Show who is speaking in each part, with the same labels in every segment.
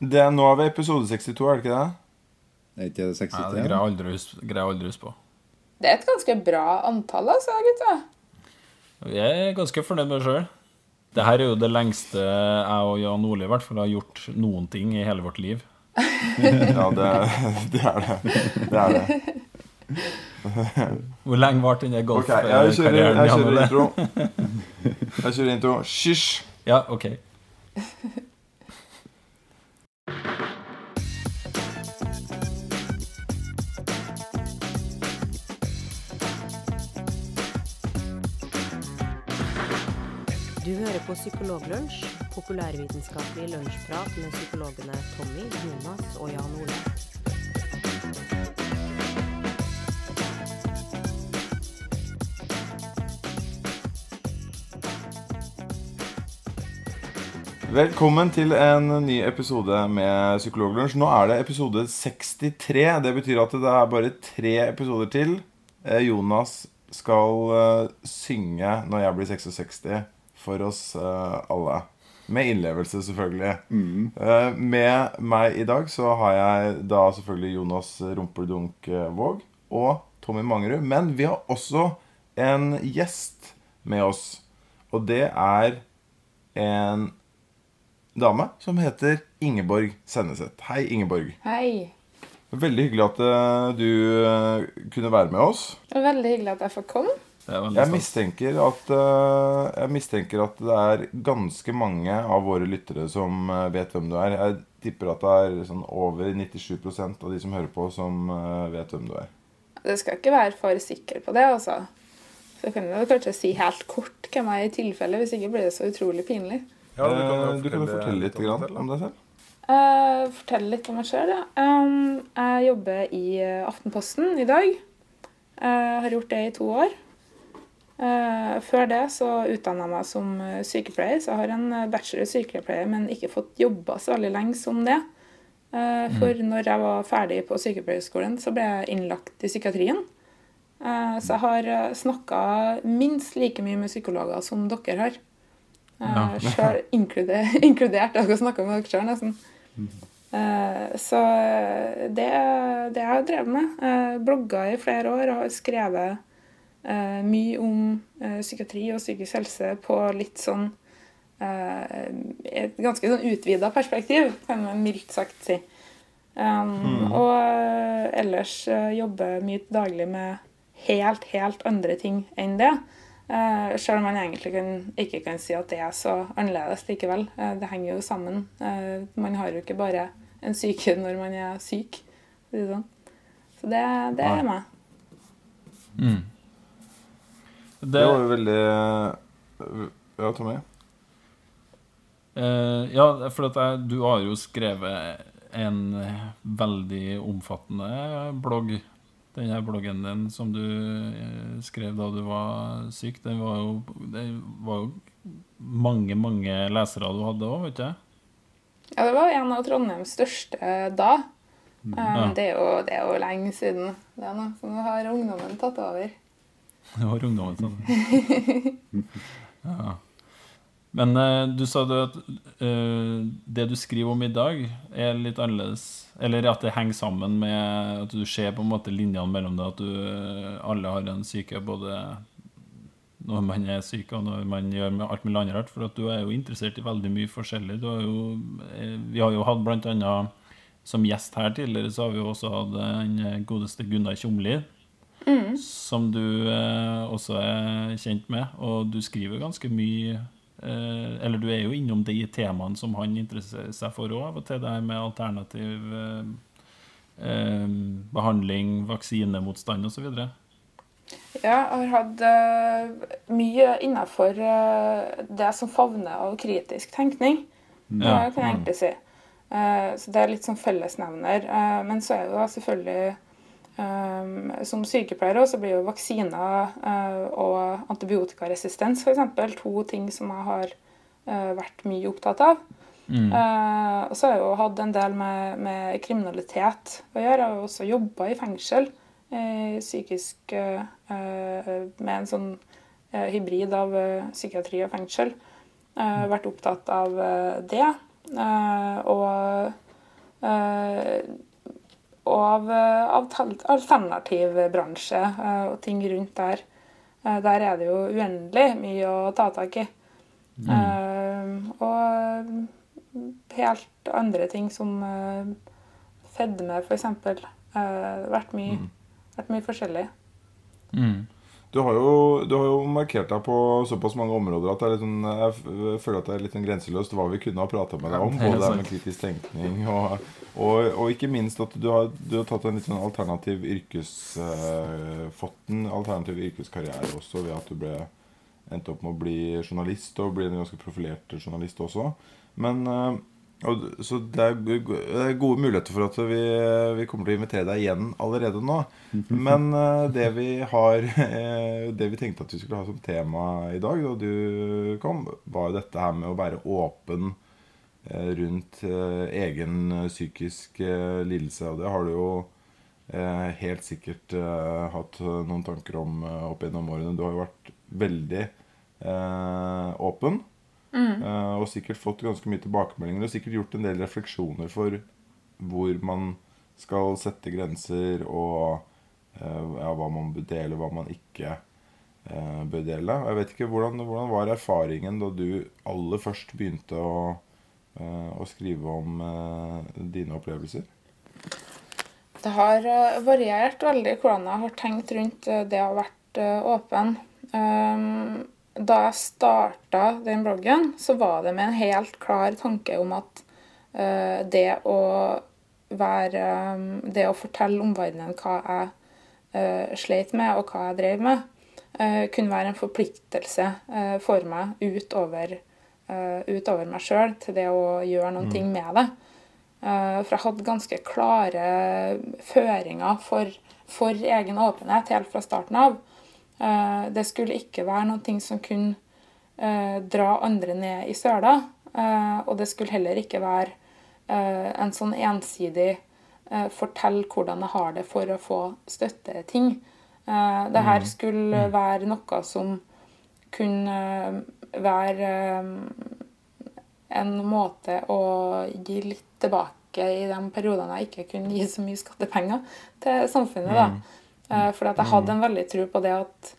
Speaker 1: Det er nå ved episode 62, er det ikke det?
Speaker 2: Er ikke det 63?
Speaker 3: Ja, det greier jeg aldri å huske- på.
Speaker 4: Det er et ganske bra antall, altså, gutta.
Speaker 3: Jeg er ganske fornøyd med det sjøl. Det her er jo det lengste jeg og Jan Ole i hvert fall har gjort noen ting i hele vårt liv.
Speaker 1: Ja, det, det er det. Det er det.
Speaker 3: Hvor lenge varte den golfkarrieren?
Speaker 1: Okay, jeg kjører, jeg kjører intro. Jeg kjører intro. Hysj!
Speaker 3: Ja, OK.
Speaker 5: Du hører på Psykologlunsj, populærvitenskapelig lunsjprat med psykologene Tommy, Jonas og Jan Ole.
Speaker 1: Velkommen til en ny episode med Psykologlunsj. Nå er det episode 63. Det betyr at det er bare tre episoder til. Eh, Jonas skal eh, synge når jeg blir 66 for oss eh, alle. Med innlevelse, selvfølgelig. Eh, Med meg i dag så har jeg da selvfølgelig Jonas Rumpeldunk eh, Våg og Tommy Mangerud. Men vi har også en gjest med oss. Og det er en dame som heter Ingeborg Senneset. Hei, Ingeborg.
Speaker 4: Hei.
Speaker 1: Veldig hyggelig at du kunne være med oss.
Speaker 4: Veldig hyggelig at jeg får komme.
Speaker 1: Jeg mistenker at, eh, jeg mistenker at det er ganske mange av våre lyttere som eh, vet hvem du er. Jeg tipper at det er sånn over 97% av de som hører på, som eh, vet hvem du er.
Speaker 4: Du skal ikke være for sikker på det, altså. Så kan du kanskje si helt kort hvem jeg er i tilfelle, hvis ikke blir det så utrolig pinlig.
Speaker 1: Ja, du kan jo fortelle litt om deg selv.
Speaker 4: Uh, fortelle litt om meg sjøl, ja. Um, jeg jobber i Aftenposten i dag. Uh, har gjort det i to år. Eh, før det så utdanna jeg meg som eh, sykepleier, så jeg har en eh, bachelor i sykepleie, men ikke fått jobba så veldig lenge som det. Eh, For når jeg var ferdig på sykepleierskolen, så ble jeg innlagt i psykiatrien. Så jeg har snakka minst like mye med psykologer som dere har.
Speaker 3: Ja.
Speaker 4: Sjøl inkludert, inkludert dere snakka med dere sjøl, nesten. Så det, det jeg har drevet med. Blogga i flere år og har skrevet mye om eh, psykiatri og psykisk helse på litt sånn eh, Et ganske sånn utvida perspektiv, kan man mildt sagt si. Um, Og eh, ellers eh, jobber mye daglig med helt, helt andre ting enn det. Uh, selv om man egentlig kan, ikke kan si at det er så annerledes likevel. Eh, det henger jo sammen. Eh, man har jo ikke bare en syke når man er syk. Sånn. Så det, det er meg.
Speaker 3: Mm.
Speaker 1: Det
Speaker 3: Det,
Speaker 1: var jo veldig eh, Ja, Tommy?
Speaker 3: Uh, ja, for at jeg, du har jo skrevet en veldig omfattende blogg. Den her bloggen din som du eh, skrev da du var syk, den var jo, det var jo mange, mange lesere du hadde òg, vet du?
Speaker 4: Ja, det var en av Trondheims største da. Eh,
Speaker 3: Ja.
Speaker 4: det, er jo, det er jo lenge siden. Det er noe nå har ungdommen tatt over.
Speaker 3: Det var ungdommen sånn. Ja. Men eh, du sa det at uh, det du skriver om i dag, er litt annerledes. Eller at det henger sammen med at du ser på en måte linjene mellom det, at du eh, alle har en syke både når man er syk og når man gjør med alt mulig annet rart. For at du er jo interessert i veldig mye forskjellig. Du har jo, vi har jo hatt blant annet som gjest her tidligere, så har vi jo også hatt den godeste Gunnar Tjomli som du eh, også er kjent med. Og du skriver ganske mye eh, Eller du er jo innom de temaene som han interesserer seg for òg, av og til. Det her med alternativ eh, eh, behandling, vaksinemotstand osv.
Speaker 4: Ja, jeg har hatt uh, mye innafor det som favner av kritisk tenkning.
Speaker 3: Ja.
Speaker 4: Det kan jeg egentlig si. Uh, så det er litt sånn fellesnevner. Men så er det da selvfølgelig Som sykepleier også blir jo vaksiner eh, og antibiotikaresistens f.eks. to ting som jeg har eh, vært mye opptatt av.
Speaker 3: Mm.
Speaker 4: Eh, og så har jeg jo hatt en del med, med kriminalitet å gjøre. Jeg har jo også jobba i fengsel, psykisk med en sånn hybrid av psykiatri og fengsel. Vært opptatt av det. Og og av, alternativ bransje eh, og ting rundt der. Eh, der er det jo uendelig mye å ta tak i. Mm. og helt andre ting som eh, fedme, f.eks. Det har vært mye, vært mye forskjellig.
Speaker 3: Mm.
Speaker 1: Du har, jo, du har jo markert deg på såpass mange områder at sånn, jeg føler at det er litt sånn grenseløst hva vi kunne ha prata med deg om. Både det med kritisk tenkning og, og, og ikke minst at du har, du har tatt en litt sånn alternativ yrkes... eh, fått en alternativ yrkeskarriere også ved at du ble endte opp med å bli journalist og bli en ganske profilert journalist også. Men eh, og, Så det er, det er gode muligheter for at vi, vi kommer til å invitere deg igjen allerede nå. Men eh, det vi har eh, Det vi tenkte at vi skulle ha som tema i dag da du kom, var jo dette her med å være åpen eh, rundt egen psykisk lidelse. Og det har du jo helt sikkert hatt noen tanker om opp gjennom årene. Du har jo vært veldig åpen. Eh, og sikkert fått ganske mye tilbakemeldinger og sikkert gjort en del refleksjoner for hvor man skal sette grenser, og eh, ja, hva man bør dele, hva man ikke eh, bør dele. Jeg vet ikke, hvordan, hvordan var erfaringen da du aller først begynte å, eh, å skrive om eh, dine opplevelser?
Speaker 4: Det har variert veldig hvordan jeg har tenkt rundt det å ha vært åpen. Um, Da jeg starta den bloggen, så var det med en helt klar tanke om at uh, det å være um, Det å fortelle omverdenen hva jeg uh, sleit med, og hva jeg drev med, uh, kunne være en forpliktelse eh, for meg utover, eh, utover meg sjøl til det å gjøre noen ting med det. Eh, For jeg hadde ganske klare føringer for, for egen åpenhet helt fra starten av. Eh, Det skulle ikke være noe som kunne eh, dra andre ned i søla. eh, Og det skulle heller ikke være eh, en sånn ensidig eh, fortell hvordan jeg har det for å få støtte-ting. Eh, Det her skulle være noe som kunne være en måte å gi litt tilbake i de periodene jeg ikke kunne gi så mye skattepenger til samfunnet. da. Eh, For at jeg hadde en veldig tro på det at,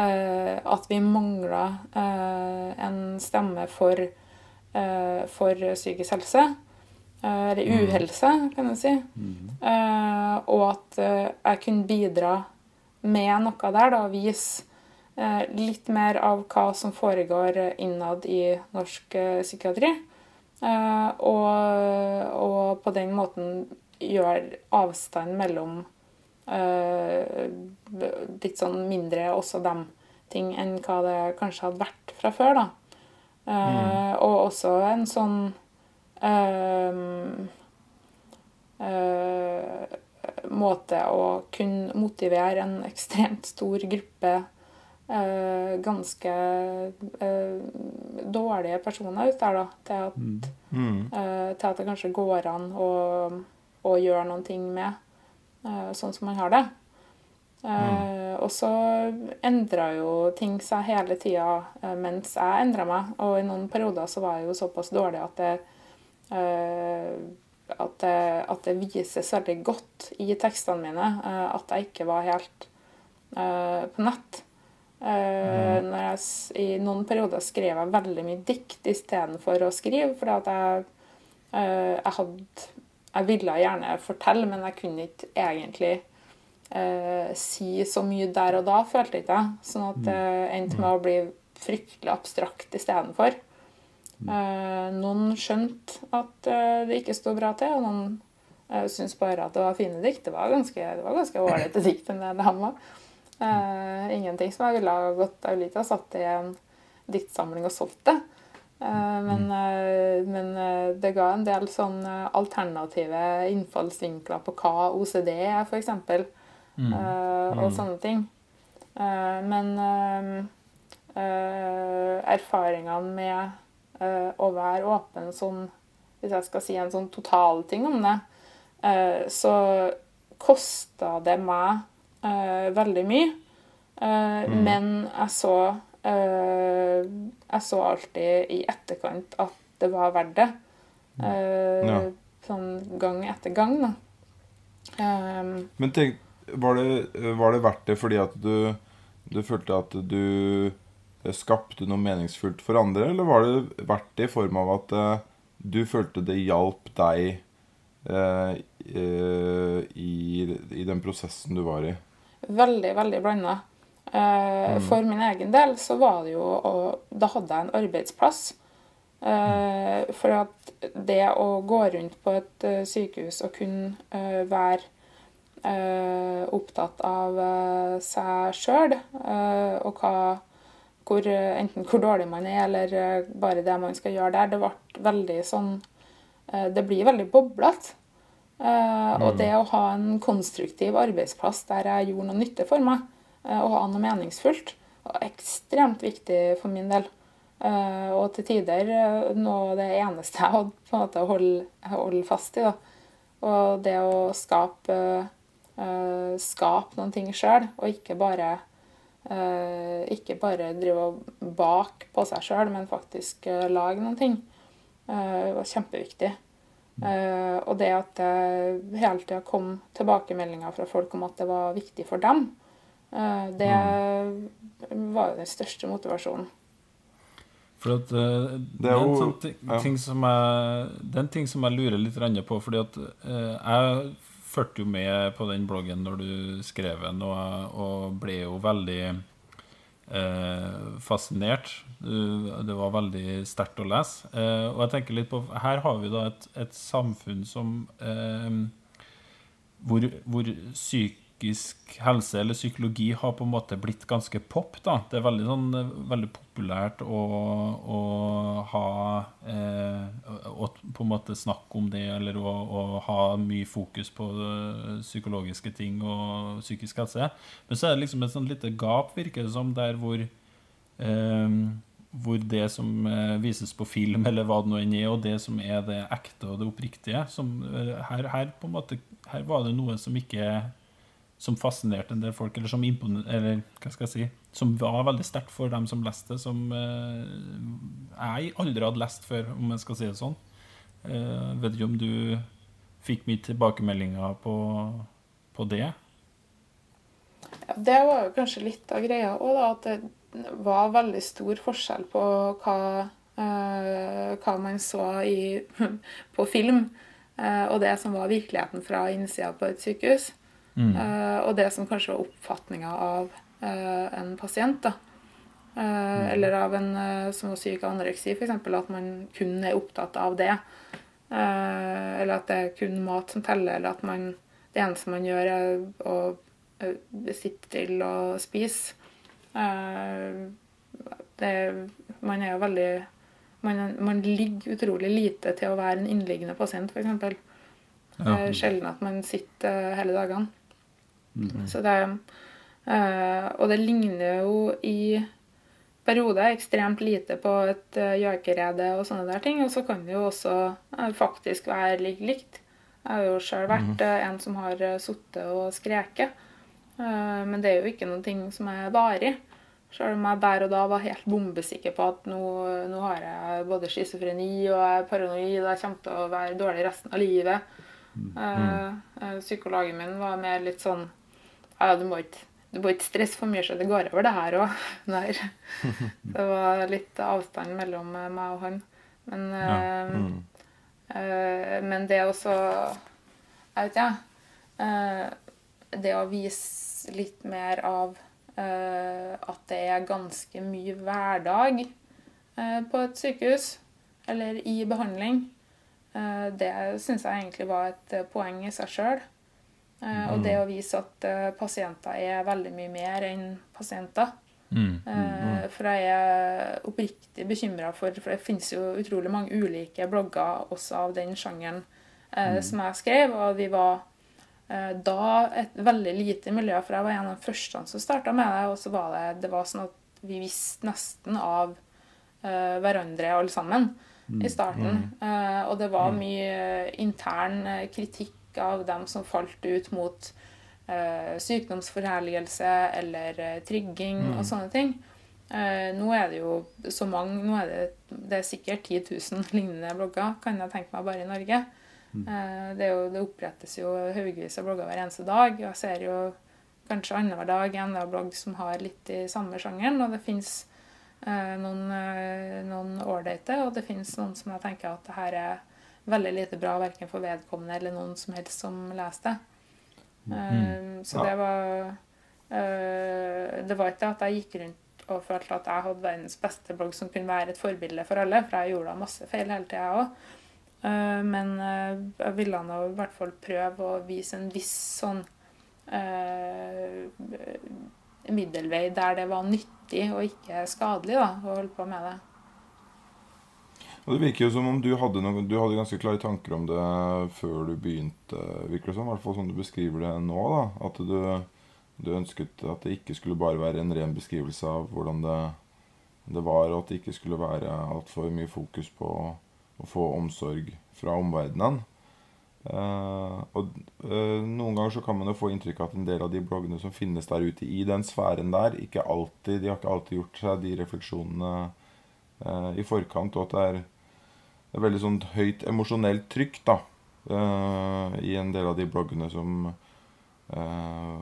Speaker 4: eh, at vi mangla eh, en stemme for, eh, for psykisk helse. eh, Eller uhelse, kan jeg si. Eh, og at eh, jeg kunne bidra med noe der, da, vise eh, litt mer av hva som foregår innad i norsk psykiatri. Eh, og, og på den måten gjøre avstand mellom litt sånn mindre også dem ting enn hva det kanskje hadde vært fra før, da. Mm. Og også en sånn eh, eh, måte å kunne motivere en ekstremt stor gruppe eh, ganske eh, dårlige personer ut der, da, til at,
Speaker 1: Mm.
Speaker 4: eh, til at det kanskje går an å, å gjøre noen ting med, eh, sånn som man har det. Mm. Og så endra jo ting seg hele tida eh, mens jeg endra meg. Og i noen perioder så var jeg jo såpass dårlig at det, eh, at det, at det vises veldig godt i tekstene mine eh, at jeg ikke var helt eh, på nett. Mm. jeg, I noen perioder skrev jeg veldig mye dikt istedenfor å skrive. fordi at jeg, eh, jeg hadde Jeg ville gjerne fortelle, men jeg kunne ikke egentlig eh, si så mye der og da, følte ikke jeg. Sånn at det endte med å bli fryktelig abstrakt istedenfor. Eh, noen skjønte at eh, det ikke sto bra til, og noen eh, syntes bare at det var fine dikt. Det var ganske, det var ganske ålreite dikt, enn det, han var. Eh, ingenting som jeg ville ha gått av lite av. satt i en diktsamling og solgt det. Eh, men eh, men eh, det ga en del sånn eh, alternative innfallsvinkler på hva OCD er, f.eks. Mm. og sånne ting. Men erfaringene med å være åpen sånn Hvis jeg skal si en sånn totalting om det, så kosta det meg veldig mye. Eh, Men jeg så Jeg så alltid i etterkant at det var verdt det. Eh,
Speaker 1: Ja.
Speaker 4: sånn gang etter gang. da. Um,
Speaker 1: Men tenk, var det, var det verdt det fordi at du, du følte at du eh, skapte noe meningsfullt for andre, eller var det verdt det i form av at eh, du følte det hjalp deg eh, eh, i, i den prosessen du var i?
Speaker 4: veldig, veldig blanda. Eh, For min egen del så var det jo å Da hadde jeg en arbeidsplass. Eh, for at det å gå rundt på et eh, sykehus og kunne være opptatt av seg sjøl og hva hvor, enten hvor dårlig man er, eller bare det man skal gjøre der, det ble veldig sånn Det blir veldig boblete. Og det å ha en konstruktiv arbeidsplass der jeg gjorde noe nytte for meg, eh, og ha noe meningsfullt, ekstremt viktig for min del. Eh, og til tider eh, noe det eneste jeg hadde på en måte å holde, holde fast i. da. Og det å skape, skape noen ting sjøl, og ikke bare ikke bare drive og bake på seg sjøl, men faktisk lage noen ting. Det var kjempeviktig. Og det at det hele tida kom tilbakemeldinger fra folk om at det var viktig for dem, det var jo den største motivasjonen.
Speaker 3: For at eh, det,
Speaker 1: er
Speaker 3: en
Speaker 1: jo-
Speaker 3: sånn ting,
Speaker 1: ja.
Speaker 3: ting som jeg, det er en ting som jeg lurer litt på. Fordi at eh, jeg fulgte jo med på den bloggen når du skrev den, og, og ble jo veldig eh, fascinert. Du, det var veldig sterkt å lese. Eh, og jeg tenker litt på Her har vi da et, et samfunn som eh, hvor, hvor psykisk helse eller psykologi har på en måte blitt ganske pop. da. Det er veldig, sånn, eh, veldig populært å, å ha eh, Å på en måte snakke om det, eller å, å ha mye fokus på eh, psykologiske ting og psykisk helse. Men så er det liksom et sånn lite gap, virker det som, der hvor eh, hvor det som eh, vises på film, eller hva det nå enn er, og det som er det ekte og det oppriktige som, her, her, måte, her var det noe som ikke Som fascinerte en del folk, eller som imponer, Eller hva skal jeg si Som var veldig sterkt for dem som leste, som eh, jeg aldri hadde lest før, om jeg skal si det sånn. Eh, vet ikke om du fikk mye tilbakemeldinger på, på det?
Speaker 4: Ja, Det var jo kanskje litt av greia òg. At det var veldig stor forskjell på hva, eh, hva man så i, på film, eh, og det som var virkeligheten fra innsida på et sykehus. Eh, og det som kanskje var oppfatninga av eh, en pasient. da. Mm. Eller av en eh, som var syk av anoreksi, f.eks. At man kun er opptatt av det. Eh, eller at det er kun mat som teller, eller at man, det eneste man gjør, er å eh, sitte til og spise. Eh, det, man er jo veldig man, man ligger utrolig lite til å være en innliggende pasient, f.eks. Er sjelden at man sitter eh, hele dagene. Så det, eh, og det ligner jo i perioder ekstremt lite på et uh, gjøkerede og sånne der ting. Og så kan det jo også eh, faktisk være lik likt. Jeg har jo sjøl vært eh, en som har uh, sittet og skreket. Eh, men det er jo ikke noen ting som er varig. Sjøl om jeg der og da var helt bombesikker på at nå, nå har jeg både schizofreni og jeg er paranoid og jeg kommer til å være dårlig resten av livet. Mm. Uh, psykologen min var mer litt sånn Ja, du må ikke, du må ikke stresse for mye, så det går over, det her òg. Det var litt avstand mellom eh, meg og han. Men, eh, eh, men det også Jeg vet ikke, jeg. Eh, det å vise litt mer av eh, at det er ganske mye hverdag på et sykehus, eller i behandling, eh, det syns jeg egentlig var et poeng i seg sjøl. Og det å vise at uh, pasienter er veldig mye mer enn pasienter. Eh, For jeg er oppriktig bekymra for For det finnes jo utrolig mange ulike blogger også av den sjangeren eh, som jeg skrev, og vi var eh, da et veldig lite miljø, for jeg var en av de første som starta med det. Og så var det, det var sånn at vi visste nesten av eh, hverandre alle sammen i starten. Eh, og det var mye intern eh, kritikk av dem som falt ut mot eh, sykdomsforherligelse eller eh, trygging og sånne ting. Eh, nå er det jo så mange Nå er det, det er sikkert 10 000 lignende blogger, kan jeg tenke meg, bare i Norge. Eh, det, jo, det opprettes jo haugevis av blogger hver eneste dag. og Jeg ser jo kanskje annenhver dag en blogg som har litt i samme sjangeren. Og det fins eh, eh, noen ålreite, og det fins noen som jeg tenker at det her er veldig lite bra verken for vedkommende eller noen som helst som leste. Mm. Eh, så
Speaker 1: Ja.
Speaker 4: det var uh, Det var ikke at jeg gikk rundt og følte at jeg hadde verdens beste blogg som kunne være et forbilde for alle, for jeg gjorde da masse feil hele tida, jeg òg. Men eh, jeg ville nå i hvert fall prøve å vise en viss sånn eh, middelvei der det var nyttig og ikke skadelig da, å holde på med det.
Speaker 1: Og Det virker jo som om du hadde, noe, du hadde ganske klare tanker om det før du begynte. virker det som, I hvert fall sånn du beskriver det nå. da, At du, du ønsket at det ikke skulle bare være en ren beskrivelse av hvordan det, det var, og at det ikke skulle være altfor mye fokus på å få omsorg fra omverdenen. Eh, og eh, Noen ganger så kan man jo få inntrykk av at en del av de bloggene som finnes der ute i den sfæren der, ikke alltid, de har ikke alltid gjort seg de refleksjonene eh, i forkant, og at det er det er veldig sånn høyt emosjonelt trykk da, uh, i en del av de bloggene som uh,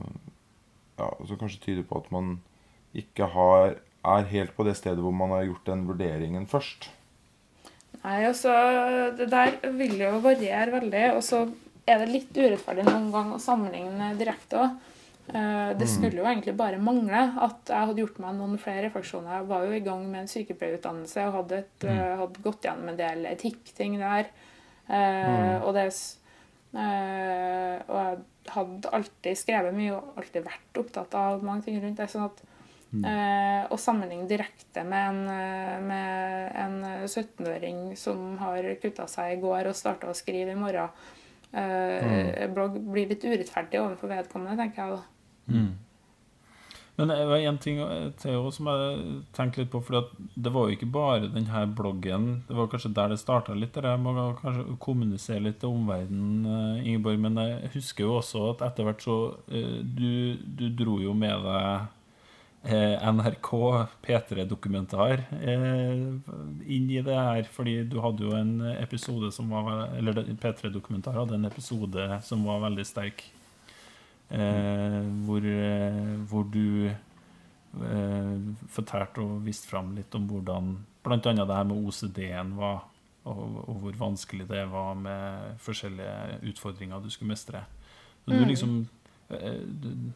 Speaker 1: ja, som kanskje tyder på at man ikke har, er helt på det stedet hvor man har gjort den vurderingen først.
Speaker 4: Nei, altså, Det der vil jo variere veldig. Og så er det litt urettferdig noen gang å sammenligne direkte òg. Det skulle jo egentlig bare mangle at jeg hadde gjort meg noen flere refleksjoner. Jeg var jo i gang med en sykepleierutdannelse og hadde, et, mm. hadde gått gjennom en del etikkting der. Mm. og, det, eh, og jeg hadde alltid skrevet mye og alltid vært opptatt av mange ting rundt det. sånn at Eh, og sammenligne direkte med en, eh, med en 17-åring som har kutta seg i går og starta å skrive i morgen, eh, blogg, blir litt urettferdig overfor vedkommende, tenker jeg da.
Speaker 3: Mm. Men det var en ting til som jeg tenkte litt på. For det var jo ikke bare denne bloggen. Det var kanskje der det starta litt. Det må kanskje kommunisere litt til omverdenen, eh, Ingeborg. Men jeg husker jo også at etter hvert så eh, du, du dro jo med deg eh, NRK P3-dokumentar eh, inn i det her. Fordi du hadde jo en episode som var Eller P3-dokumentar hadde en episode som var veldig sterk. Eh, hvor, eh, hvor du eh, fortalte og viste fram litt om hvordan bl.a. det her med OCD-en var, og, og hvor vanskelig det var med forskjellige utfordringer du skulle mestre. Så du
Speaker 4: Mm.
Speaker 3: liksom eh, du,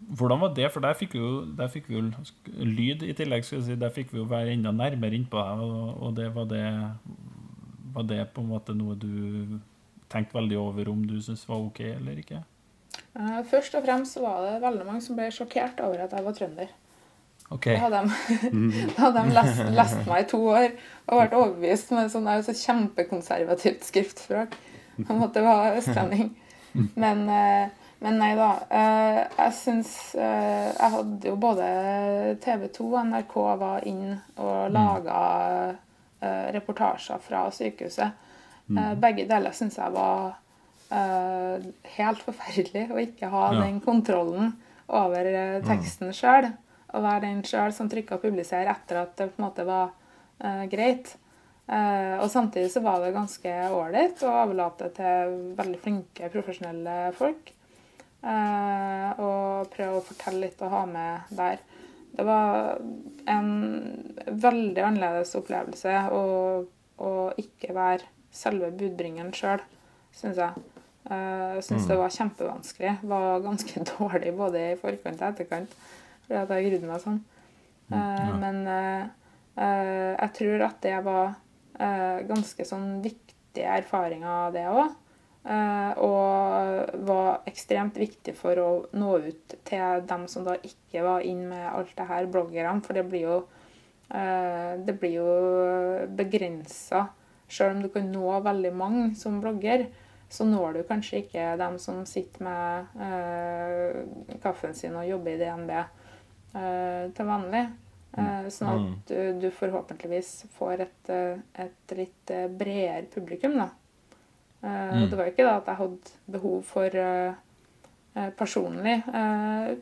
Speaker 3: Hvordan var det? For der fikk vi jo, fikk vi jo lyd i tillegg. si, Der fikk vi jo være enda nærmere innpå deg, og, og det var det Var det på en måte noe du tenkte veldig over om du syntes var ok eller ikke?
Speaker 4: Eh, først og fremst var det veldig mange som ble sjokkert over at jeg var trønder.
Speaker 3: Okay.
Speaker 4: Da hadde de, da hadde de lest, lest meg i to år og vært overbevist med sånn, så kjempekonservativt skriftspråk om at det var østlending. Men, eh, men nei da. eh, Jeg syns eh, Jeg hadde jo både TV 2 og NRK var inn og laga reportasjer fra sykehuset. Eh, Begge deler syns jeg var eh, helt forferdelig å ikke ha
Speaker 3: Ja.
Speaker 4: den kontrollen over eh, teksten sjøl. Å være den sjøl som trykka 'publiser' etter at det på en måte var uh, greit. Uh, og samtidig så var det ganske ålreit å overlate til veldig flinke, profesjonelle folk. Uh, og prøve å fortelle litt og ha med der. Det var en veldig annerledes opplevelse å, å ikke være selve budbringeren sjøl, syns jeg. Eh, Jeg mm. det var kjempevanskelig. Var ganske dårlig både i forkant og etterkant. Fordi at jeg grudde meg sånn. Eh,
Speaker 3: ja.
Speaker 4: Men eh, jeg tror at det var ganske sånn viktige erfaringer, det òg. og var ekstremt viktig for å nå ut til dem som da ikke var inn med alt det her, bloggerne. For det blir jo, det blir jo begrensa. Selv om du kan nå veldig mange som blogger, så når du kanskje ikke dem som sitter med eh, kaffen sin og jobber i DNB eh, til vanlig. Uh, sånn at du, du forhåpentligvis får et, et litt bredere publikum, da. Uh, Det var jo ikke da at jeg hadde behov for eh, personlig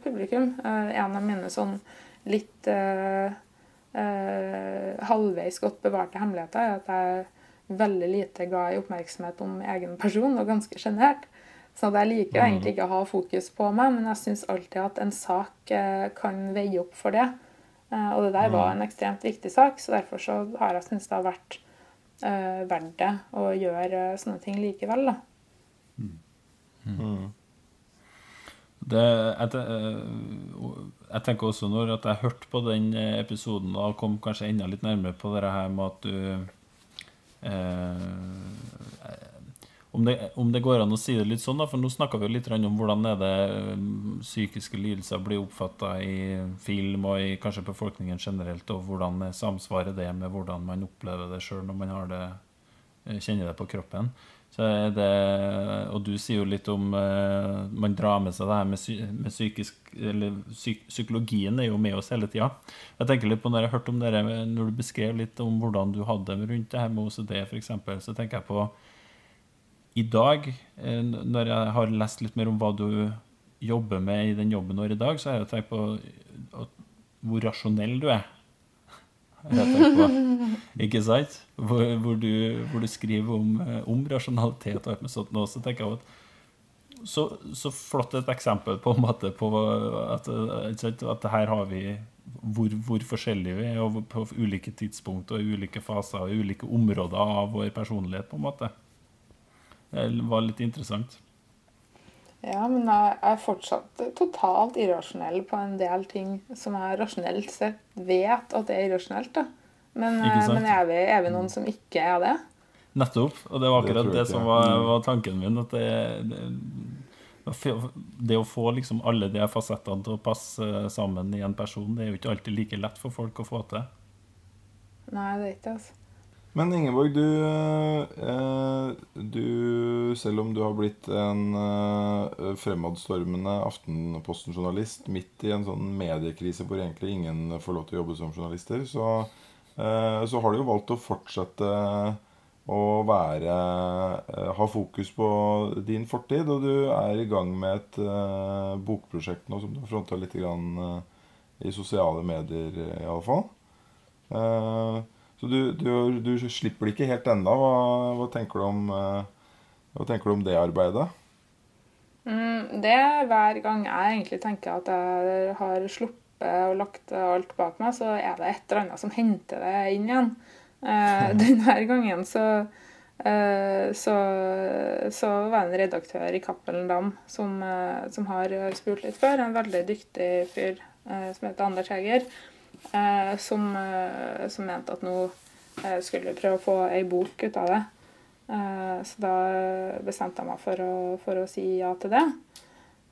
Speaker 4: publikum. En av mine sånn litt halvveis godt bevarte hemmeligheter er at jeg veldig lite glad i oppmerksomhet om egen person, og ganske sjenert. Så jeg liker
Speaker 3: jo
Speaker 4: egentlig ikke å ha fokus på meg, men jeg syns alltid at en sak eh, kan veie opp for det. Eh, og det der var en ekstremt viktig sak, så derfor så har jeg syntes det har vært eh, verdt det å gjøre sånne ting likevel, da.
Speaker 3: Det, jeg, jeg tenker også når at jeg hørte på den episoden og kom kanskje enda litt nærmere på det her med at du om, det, om det går an å si det litt sånn, da, for nå snakka vi jo litt om hvordan er det eh, psykiske lidelser blir oppfatta i film og i kanskje befolkningen generelt, og hvordan er samsvarer det med hvordan man opplever det sjøl når man det, eh, kjenner det på kroppen. Det, og du sier jo litt om uh, Man drar med seg det her med, psy, med psykisk Eller psyk, psykologien er jo med oss hele tida. Jeg tenker litt på når jeg hørte om dere Når du beskrev litt om hvordan du hadde det rundt det her med OCD, f.eks., så tenker jeg på i dag, eh, når jeg har lest litt mer om hva du jobber med i den jobben du har i dag, så har jeg tenkt på at, hvor rasjonell du er. Har jeg tenkt på. Ikke sant? Hvor, hvor, du, hvor du skriver om, eh, om rasjonalitet og alt med sånt nå, så tenker jeg at så, så flott et eksempel på en måte på at, at her har vi hvor, hvor forskjellige vi er og på ulike tidspunkt og ulike faser og ulike områder av vår personlighet, på en måte. Det var litt interessant.
Speaker 4: Ja, men jeg er fortsatt totalt irrasjonell på en del ting som jeg rasjonelt sett vet at det er irrasjonelt. da. Men, eh, men er, vi, er vi noen som ikke er det?
Speaker 3: Nettopp. Og det var akkurat det,
Speaker 1: det,
Speaker 3: som var,
Speaker 1: Mm.
Speaker 3: var tanken min. At det, det, det å få liksom alle de fasettene til å passe sammen i en person, det er jo ikke alltid like lett for folk å få til.
Speaker 4: Nei, det er ikke det. altså.
Speaker 1: Men Ingeborg, du, eh, du Selv om du har blitt en eh, fremadstormende Aftenposten-journalist midt i en sånn mediekrise hvor egentlig ingen får lov til å jobbe som journalister, så, eh, så har du jo valgt å fortsette å være ha fokus på din fortid, og du er i gang med et bokprosjekt nå som du har fronta litt grann, i sosiale medier, iallfall. Uh, så du, du, du slipper det ikke helt ennå. Hva, hva, tenker du om, eh, hva tenker du om det arbeidet?
Speaker 4: Mm, det er hver gang jeg egentlig tenker at jeg har sluppet og lagt alt bak meg, så er det et eller annet som henter det inn igjen. Uh, denne gangen så, uh, så, så var det en redaktør i Cappelen Dam som, uh, som har spurt litt før, en veldig dyktig fyr eh, som heter Anders Heger, eh, som, eh, som mente at nå eh, skulle prøve å få ei bok ut av det. Eh, Så da bestemte jeg meg for å, for å si ja til det.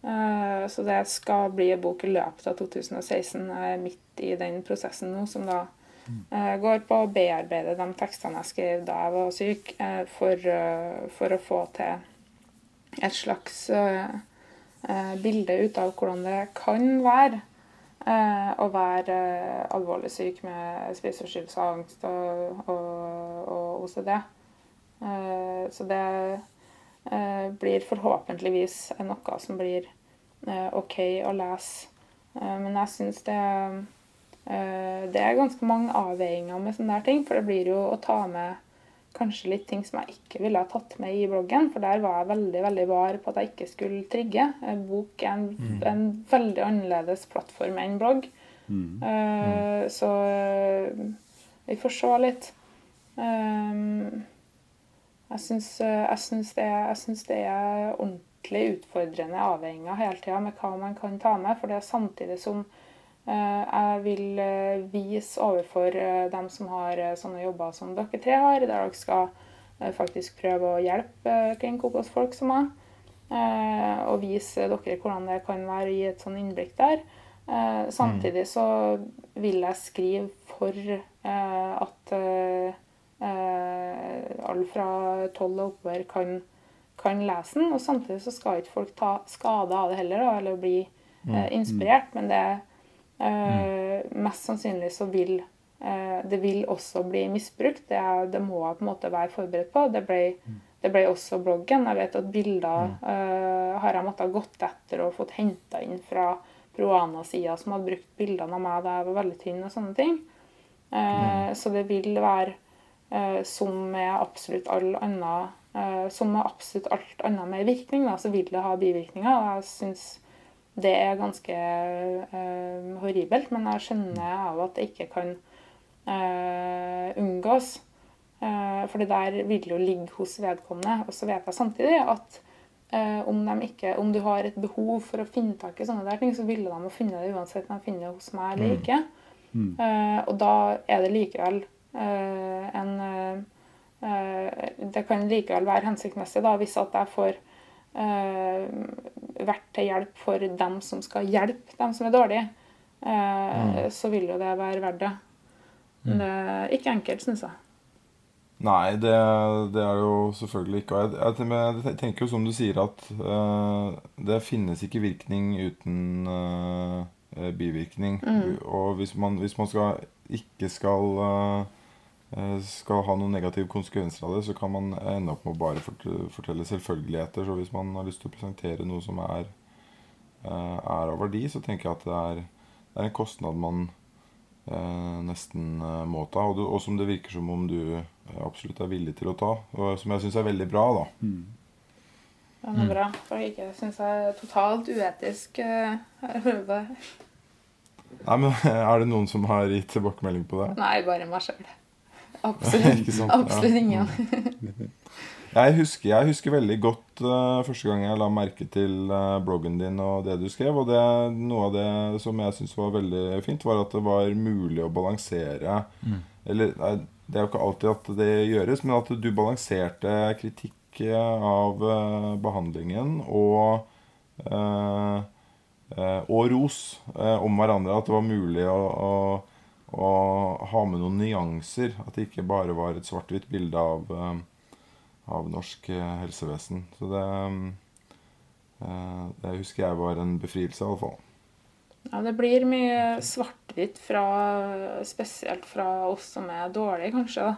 Speaker 4: Eh, Så det skal bli en bok i løpet av 2016. Jeg er midt i den prosessen nå, som da eh, går på å bearbeide de tekstene jeg skrev da jeg var syk, eh, for, eh, for å få til et slags eh, eh, bilde ut av hvordan det kan være eh, å være eh, alvorlig syk med spiseforstyrrelse, angst og, og, og OCD. Eh, Så det blir forhåpentligvis noe som blir OK å lese. Men jeg syns det Det er ganske mange avveininger med sånne der ting. For det blir jo å ta med kanskje litt ting som jeg ikke ville ha tatt med i bloggen. For der var jeg veldig veldig var på at jeg ikke skulle trigge. Bok er en, en veldig annerledes plattform enn blogg. Eh, Så eh, vi får se litt. Um, jeg syns, jeg, syns det, jeg syns det er ordentlig utfordrende avveininger hele tida med hva man kan ta med. For det er samtidig som jeg vil eh, vise overfor eh, dem som har eh, sånne jobber som dere tre har, der dere skal eh, faktisk prøve å hjelpe kringkokosfolk som meg. eh, og vise dere hvordan det kan være å gi et sånn innblikk der. Eh, samtidig så vil jeg skrive for eh, at eh, eh, alle fra tolv og oppover kan, kan lese den. Og samtidig så skal ikke folk ta skade av det heller, eller bli eh, inspirert. Men det eh, mest sannsynlig så vil eh, det vil også bli misbrukt. Det, det må jeg på en måte være forberedt på. Det ble, det ble også bloggen. Jeg vet at bilder eh, har jeg måttet gått etter og fått henta inn fra Proana-sida, som hadde brukt bildene av meg da jeg var veldig tynn og sånne ting. Eh, Så det vil være uh, som med absolutt all annen Som med absolutt alt annet med virkning, da, så vil det ha bivirkninger. Og jeg syns det er ganske eh, horribelt, men jeg skjønner av at det ikke kan eh, unngås. Uh, for det der vil jo ligge hos vedkommende. Og så vet jeg samtidig at om, ikke, om du har et behov for å finne tak i sånne der ting, så ville de ha funnet det uansett om de finner det hos meg eller ikke. Eh, og da er det likevel en Det kan likevel være hensiktsmessig da, hvis at jeg får vært til hjelp for dem som skal hjelpe dem som er dårlige. Eh, Så vil jo det være verdt det. Men det er ikke enkelt, syns jeg.
Speaker 1: Nei, det, det er jo selvfølgelig ikke. Og jeg, jeg, jeg tenker jo som du sier, at eh, det finnes ikke virkning uten eh, bivirkning. bivirkning. Og hvis man, hvis man skal, ikke skal eh, eh, skal ha noen negative konsekvenser av det, så kan man ende opp med å bare fortelle selvfølgeligheter. Så hvis man har lyst til å presentere noe som er, eh, er av verdi, så tenker jeg at det er, det er en kostnad man eh, nesten eh, må ta, og, du, og som det virker som om du eh, absolutt er villig til å ta. Og som jeg syns er veldig bra, da.
Speaker 4: Det er bra. For ikke syns jeg er totalt uetisk. eh.
Speaker 1: Nei, men Er det noen som har gitt tilbakemelding på det?
Speaker 4: Nei, bare meg sjøl. Absolutt,
Speaker 1: Ikke sant, ja.
Speaker 4: absolutt ingen.
Speaker 1: Jeg husker, jeg husker veldig godt uh, første gang jeg la merke til uh, bloggen din og det du skrev. Og det, noe av det som jeg syntes var veldig fint, var at det var mulig å balansere Eller nei, det er jo ikke alltid at det gjøres, men at du balanserte kritikk eh, av uh, behandlingen og eh, eh, og ros eh, om hverandre. At det var mulig å, å, å ha med noen nyanser. At det ikke bare var et svart-hvitt bilde av, eh, av norsk eh, helsevesen. Så det, eh, det husker jeg var en befrielse, i alle fall.
Speaker 4: Ja, det blir mye svart-hvitt Spesielt fra oss som er dårlige, kanskje.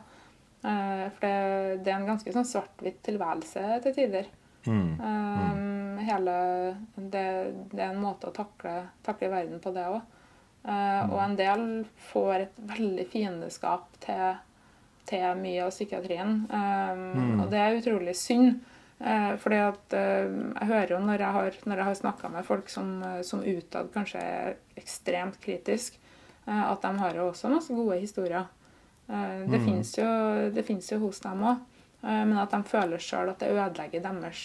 Speaker 4: For det, det er en ganske sånn svart-hvitt tilværelse til tider.
Speaker 1: Mm.
Speaker 4: Um, Hele det, det er en måte å takle, takle verden på, det òg. Og en del får et veldig fiendeskap til, til mye av psykiatrien. Eh, Og det er utrolig synd. Uh, fordi at uh, jeg hører jo når jeg har, når jeg har snakka med folk som, eh, som utad kanskje er ekstremt kritisk, uh, at de har jo også masse gode historier. Eh, det finnes jo, det finnes jo hos dem òg, men at de føler sjøl at det ødelegger deres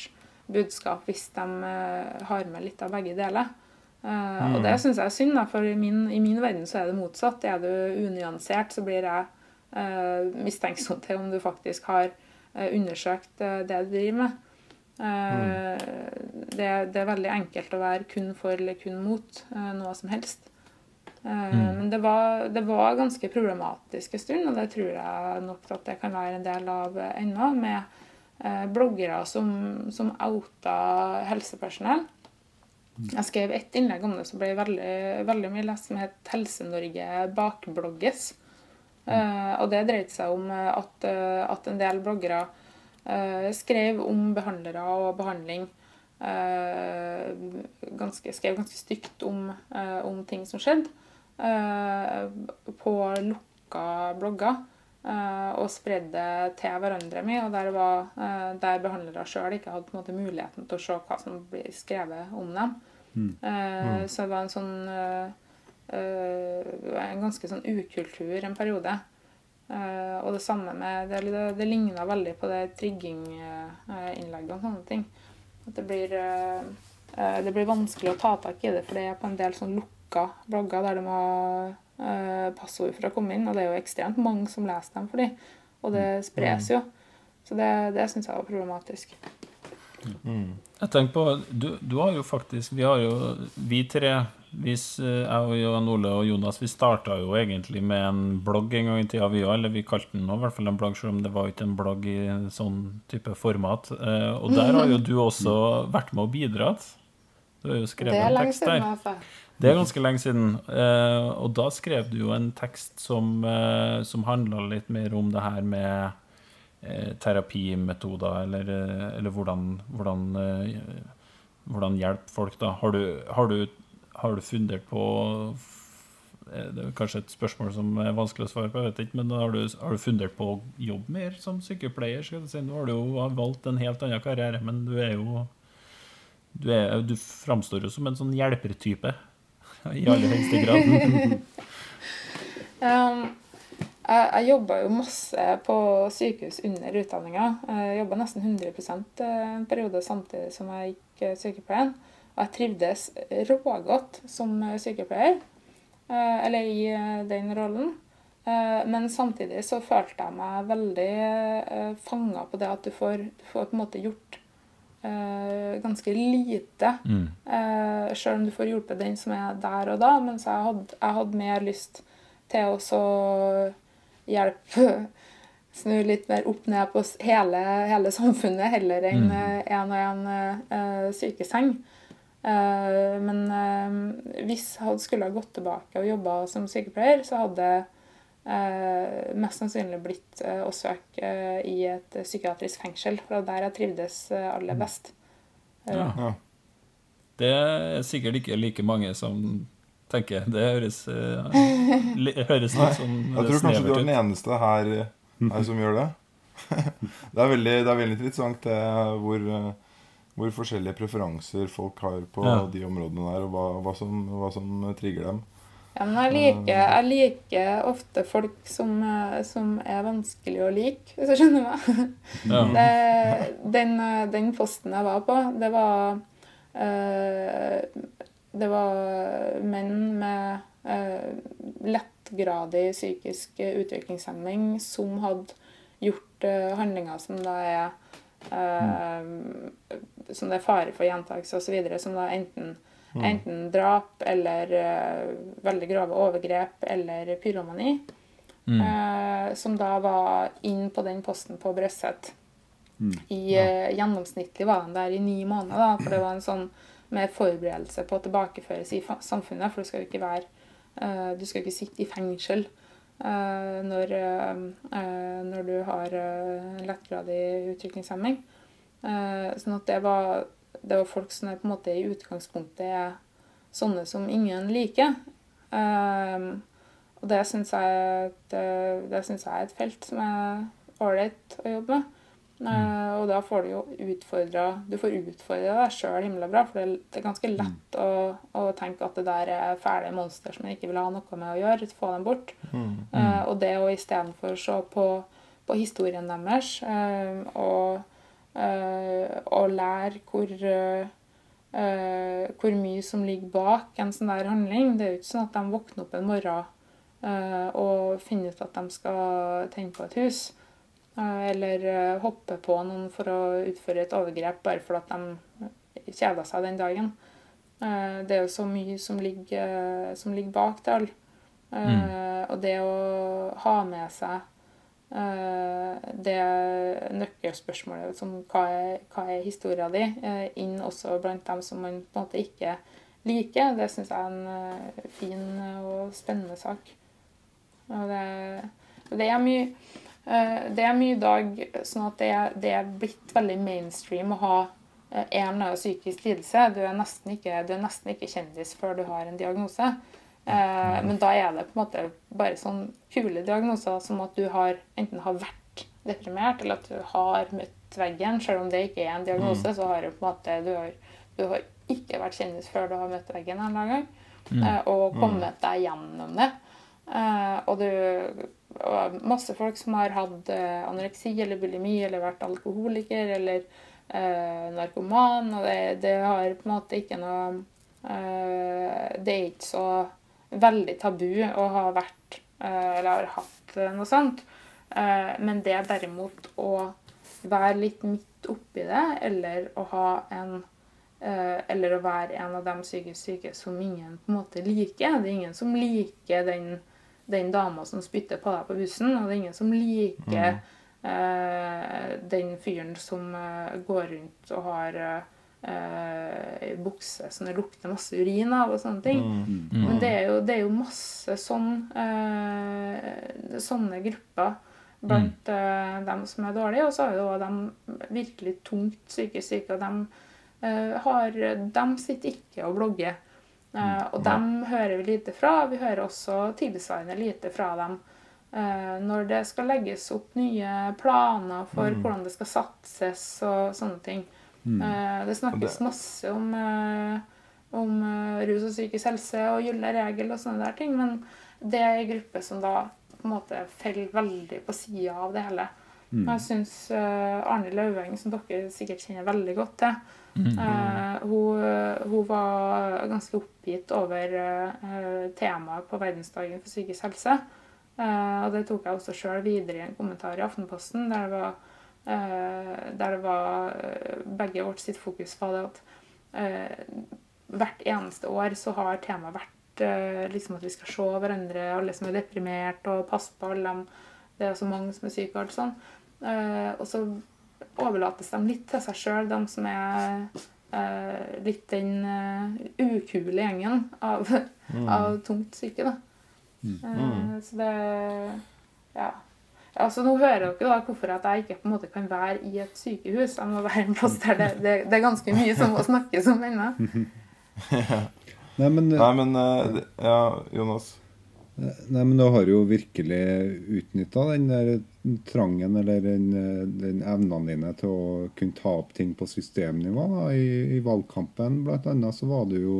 Speaker 4: budskap hvis de eh, har med litt av begge deler. Eh, Og det syns jeg er synd, da, for i min, i min verden så er det motsatt. Er du unyansert, så blir jeg eh, mistenksom til om du faktisk har eh, undersøkt eh, det du driver med. Eh, det, det er veldig enkelt å være kun for eller kun mot eh, noe som helst. Mm. Men det var, det var ganske problematisk en stund, og det tror jeg nok at det kan være en del av ennå, med eh, bloggere som, som outa helsepersonell. Jeg skrev ett innlegg om det som ble veldig, veldig mye lest, som het 'Helse-Norge bakblogges'. Uh, og det dreide seg om eh, at, uh, at en del bloggere uh, skrev om behandlere og behandling. eh, ganske, skrev ganske stygt om, om ting som skjedde. på lukka blogger. Eh, og spredde til hverandre mye. og der, var, eh, der behandlere sjøl ikke hadde måte, muligheten til å se hva som blir skrevet om dem. Eh, Så det var en sånn En ganske sånn ukultur en periode. Og det samme med Det, det, det ligna veldig på det trigginginnleggene og sånne ting. At det blir Det blir vanskelig å ta tak i det, for det er på en del sånn lukka blogger der det må passord for å komme inn, og det er jo ekstremt mange som leser dem for dem. Og det spres jo. Så det, det syns jeg var problematisk.
Speaker 3: Jeg tenker på, du, du har jo faktisk Vi har jo, vi tre hvis, eh, Jeg og Jan Ole og Jonas Vi starta jo egentlig med en blogg en gang i tida, vi òg. Eller vi kalte den nå i hvert fall en blogg, selv om det var ikke en blogg i sånn type format. Eh, Og der har jo du også vært med og bidratt. Du har jo skrevet en tekst der.
Speaker 4: Det er lenge siden. Altså.
Speaker 3: Det er ganske lenge siden. Eh, og da skrev du jo en tekst som, som handla litt mer om det her med eh, terapimetoder, eller, eller hvordan, hvordan, hvordan hjelpe folk, da. Har du, har du, har du fundert på Det er kanskje et spørsmål som er vanskelig å svare på, jeg vet ikke, men har du, har du fundert på å jobbe mer som sykepleier? skal du si? Nå har du jo valgt en helt annen karriere, men du er jo Du, du framstår jo som en sånn hjelpertype. I aller høyeste grad.
Speaker 4: Um, jeg jeg jobba jo masse på sykehus under utdanninga. Jeg jobba nesten 100 en periode samtidig som jeg gikk eh, sykepleien. Og jeg trivdes rågodt som sykepleier, eh, eller i eh, den rollen. Eh, Men samtidig så følte jeg meg veldig fanga på det at du får, du får på en måte gjort eh, ganske lite.
Speaker 3: Mm.
Speaker 4: Eh, Sjøl om du får hjulpet den som er der og da. Mens jeg hadde, jeg hadde mer lyst til å hjelpe Snu litt mer opp ned på hele, hele samfunnet heller enn
Speaker 3: Mm.
Speaker 4: én og én sykeseng. Eh, men eh, hvis jeg hadde skulle ha gått tilbake og jobba som sykepleier, så hadde eh, mest sannsynlig blitt eh, å søke eh, i et psykiatrisk fengsel. For det var der jeg trivdes eh, aller best. Eh,
Speaker 3: Ja.
Speaker 1: Ja.
Speaker 3: Det er sikkert ikke like mange som tenker. Det høres, eh, høres litt sånn
Speaker 1: Jeg tror kanskje du er den eneste her, her som gjør det. Det er veldig, det er veldig interessant det, hvor, eh, hvor forskjellige preferanser folk har på
Speaker 3: Ja.
Speaker 1: de områdene der, og hva, hva, som, hva som trigger dem.
Speaker 4: Ja, men jeg liker, jeg liker ofte folk som, eh, som er vanskelig å like, hvis du skjønner meg.
Speaker 3: Ja.
Speaker 4: Det, den, eh, den posten jeg var på, det var eh, Det var menn med eh, lettgradig psykisk utviklingshemming som hadde gjort eh, handlinger som da er eh, Som det er fare for gjentakelse osv., som da enten Enten drap eller eh, veldig grove overgrep eller pyromani.
Speaker 3: Mm.
Speaker 4: eh, som da var inn på den posten på Brøsset. I eh, Gjennomsnittlig var han der i ni måneder, da, for det var en sånn med forberedelse på å tilbakeføres i samfunnet. For du skal jo ikke være eh, Du skal ikke sitte i fengsel eh, når, eh, når du har lettgradig utviklingshemming. Sånn at det var, det var folk som er på en måte i utgangspunktet er sånne som ingen liker. Um, og det syns jeg, det, det synes jeg er et felt som er ålreit å jobbe med. Eh, og da får du jo utfordra Du får utfordra deg sjøl himla bra, for det, det er ganske lett å, å tenke at det der er fæle monster som jeg ikke vil ha noe med å gjøre. Få dem bort. Eh, og det å istedenfor se på, på historien deres uh, og, eh, og lære hvor eh, eh, hvor mye som ligger bak en sånn der handling. Det er jo ikke sånn at de våkner opp en morgen eh, og finner ut at de skal tenne på et hus. eh, eller eh, hoppe på noen for å utføre et overgrep bare fordi de kjeda seg den dagen. Eh, det er jo så mye som ligger, eh, som ligger bak det alle. Mm. Og det å ha med seg eh, det nøkkelspørsmålet som hva er, hva er historia di, eh, inn også blant dem som man på en måte ikke liker, det syns jeg er en eh, fin og spennende sak. Og det, det er mye eh, det er mye i dag sånn at det er, det er blitt veldig mainstream å ha eh, en eller psykisk lidelse. Du er, nesten ikke, du er nesten ikke kjendis før du har en diagnose. Eh, men da er det på en måte bare sånn kule diagnoser som at du har enten har vært deprimert, eller at du har møtt veggen. Selv om det ikke er en diagnose, så har du på en måte du har, du har ikke vært kjendis før du har møtt veggen en eller annen gang. eh, og kommet deg gjennom det. Eh, og du og masse folk som har hatt anoreksi eller bulimi eller vært alkoholiker eller eh, narkoman. Og det, det har på en måte ikke noe eh, Det er ikke så veldig tabu å ha vært eh, eller har hatt eh, noe sånt. Eh, men det derimot å være litt midt oppi det, eller å ha en Eller å være en av de psykisk syke som ingen på en måte liker. Det er ingen som liker den den dama som spytter på deg på bussen, og det er ingen som liker eh, den fyren som går rundt og har eh, bukse som det lukter masse urin av og sånne ting. Men det er, jo, det er jo masse sånn, eh, sånne grupper blant eh, dem som er dårlige, og så har jo òg de virkelig tungt psykisk syke, og de, eh, har, de sitter ikke og blogger. Eh, og dem hører vi lite fra. Vi hører også tilsvarende lite fra dem eh, når det skal legges opp nye planer for hvordan det skal satses og sånne ting. Eh, det snakkes
Speaker 1: det-
Speaker 4: masse om, eh, om eh, rus og psykisk helse og gylne regel og sånne der ting, men det er en gruppe som da på en måte faller veldig på sida av det hele. Jeg syns Arne Lauveng, som dere sikkert kjenner veldig godt til, eh, hun, hun var ganske oppgitt over uh, temaet på verdensdagen for psykisk helse. Uh, og det tok jeg også sjøl videre i en kommentar i Aftenposten, der det var, der det var eh, begge vårt sitt fokus på det at eh, hvert eneste år så har temaet vært eh, liksom at vi skal se hverandre, alle som er deprimert, og passe på alle dem. Det er så mange som er syke og alt sånn. Eh, og så overlates de litt til seg sjøl, de som er eh, litt den uh, ukule gjengen av, av tungt syke. da. Eh, så det Ja. Altså, nå hører dere da hvorfor at jeg ikke på en måte kan være i et sykehus. Jeg må være en plass der det, det, det er ganske mye som må snakkes om ennå.
Speaker 2: Nei, men,
Speaker 1: Nei, men uh, Ja, Jonas.
Speaker 2: nei, men du har jo virkelig utnytta den der trangen eller den, den evnene dine til å kunne ta opp ting på systemnivå. Da. I, I valgkampen blant annet så var du jo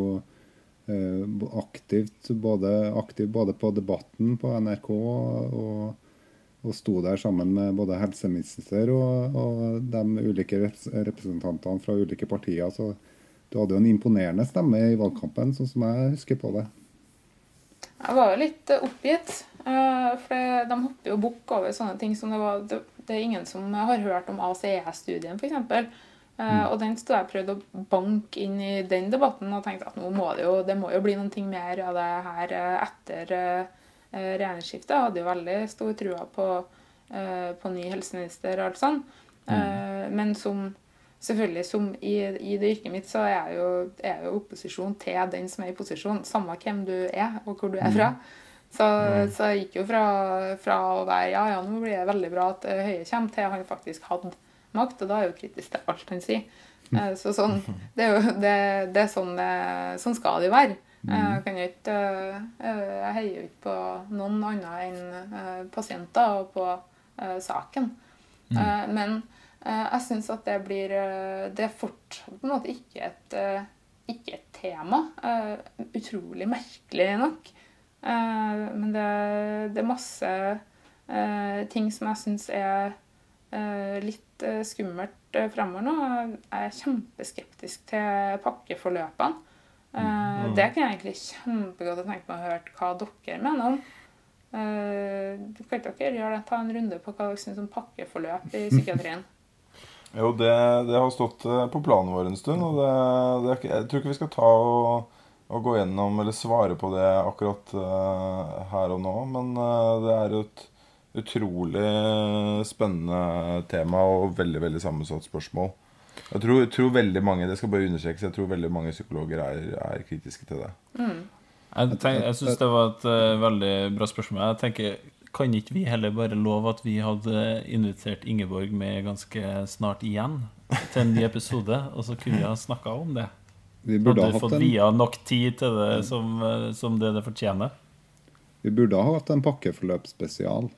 Speaker 2: eh, aktivt både, aktiv både på Debatten på NRK og, og sto der sammen med både helseminister og, og de ulike representantene fra ulike partier. Så du hadde jo en imponerende stemme i valgkampen, sånn som jeg husker på det.
Speaker 4: Jeg var jo litt eh, oppgitt. eh, For de hopper jo bukk over sånne ting som det var Det, er ingen som har hørt om ACE-studien, f.eks. Mm. og den stod jeg prøvde å banke inn i den debatten og tenkte at nå må det jo, det må jo bli noe mer av det her eh, etter regjeringsskiftet. Jeg hadde jo veldig stor trua på, eh, på ny helseminister og alt sånn. Mm. men som selvfølgelig som i, i det yrket mitt så er jeg jo, er jeg jo opposisjon til den som er i posisjon, samme hvem du er og hvor du er fra. Så, så jeg gikk jo fra, fra å være ja, ja, nå blir det veldig bra at eh, Høie kommer, til han faktisk hadde makt, og da er jeg jo kritisk til alt han sier. Eh, Så sånn, det er jo det, det er sånn, det- sånn skal det jo være. Jeg kan ikke eh, Jeg heier jo ikke på noen annet enn eh, pasienter og på eh, saken. Mm. Men eh, jeg syns at det blir eh, Det er fortsatt på en måte ikke et, eh, ikke et tema. Eh, Utrolig merkelig nok. Eh, Men det, det er masse eh, ting som jeg syns er eh, litt eh, skummelt eh, fremover nå. Jeg er kjempeskeptisk til pakkeforløpene. Eh, Det kan jeg egentlig kjempegodt tenkt meg å høre hva dere mener om. Uh, kan ikke dere gjøre det? Ta en runde på hva dere syns om pakkeforløp i psykiatrien?
Speaker 1: Jo, det, det har stått eh, på planen vår en stund. Og det, det ikke, jeg tror ikke vi skal ta og, og gå gjennom eller svare på det akkurat uh, her og nå. Men uh, det er jo et utrolig spennende tema og veldig veldig sammensatt spørsmål. Jeg tror, jeg tror veldig mange det skal bare understrekes, jeg tror veldig mange psykologer er, er kritiske til det.
Speaker 3: Jeg, tenk, jeg syns det var et uh, veldig bra spørsmål. Jeg tenker, Kan ikke vi heller bare love at vi hadde invitert Ingeborg med ganske snart igjen til en ny episode, og så kunne vi ha snakka om det?
Speaker 2: Vi burde
Speaker 3: Hadde
Speaker 2: ha
Speaker 3: fått
Speaker 2: en,
Speaker 3: via nok tid til det som, eh, som det det fortjener?
Speaker 2: vi burde ha hatt en pakkeforløpsspesial.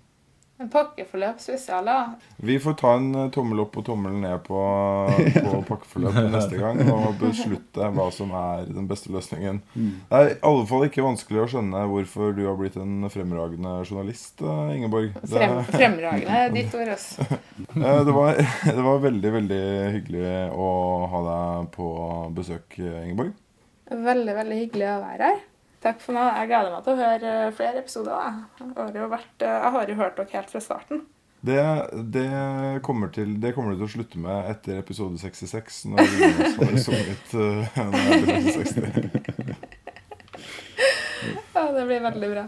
Speaker 4: En pakkeforløp spesial, ja.
Speaker 1: Vi får ta en eh, tommel opp og tommel ned på, på pakkeforløpet neste gang og beslutte hva som er den beste løsningen. Det er i alle fall ikke vanskelig å skjønne hvorfor du har blitt en fremragende journalist, eh, Ingeborg.
Speaker 4: Frem, fremragende er ditt ord. ass.
Speaker 1: eh, det, var, det var veldig, veldig hyggelig å ha deg på besøk, Ingeborg.
Speaker 4: Veldig, veldig hyggelig å være her. Takk for meg. Jeg gleder meg til å høre eh, flere episoder. Har jo, vært, eh, jeg har jo hørt dere helt fra starten.
Speaker 1: Det, det, kommer til, det kommer du til å slutte med etter episode 66, når Jonas har sunget uh, episode 60.
Speaker 4: Ja, det blir veldig bra.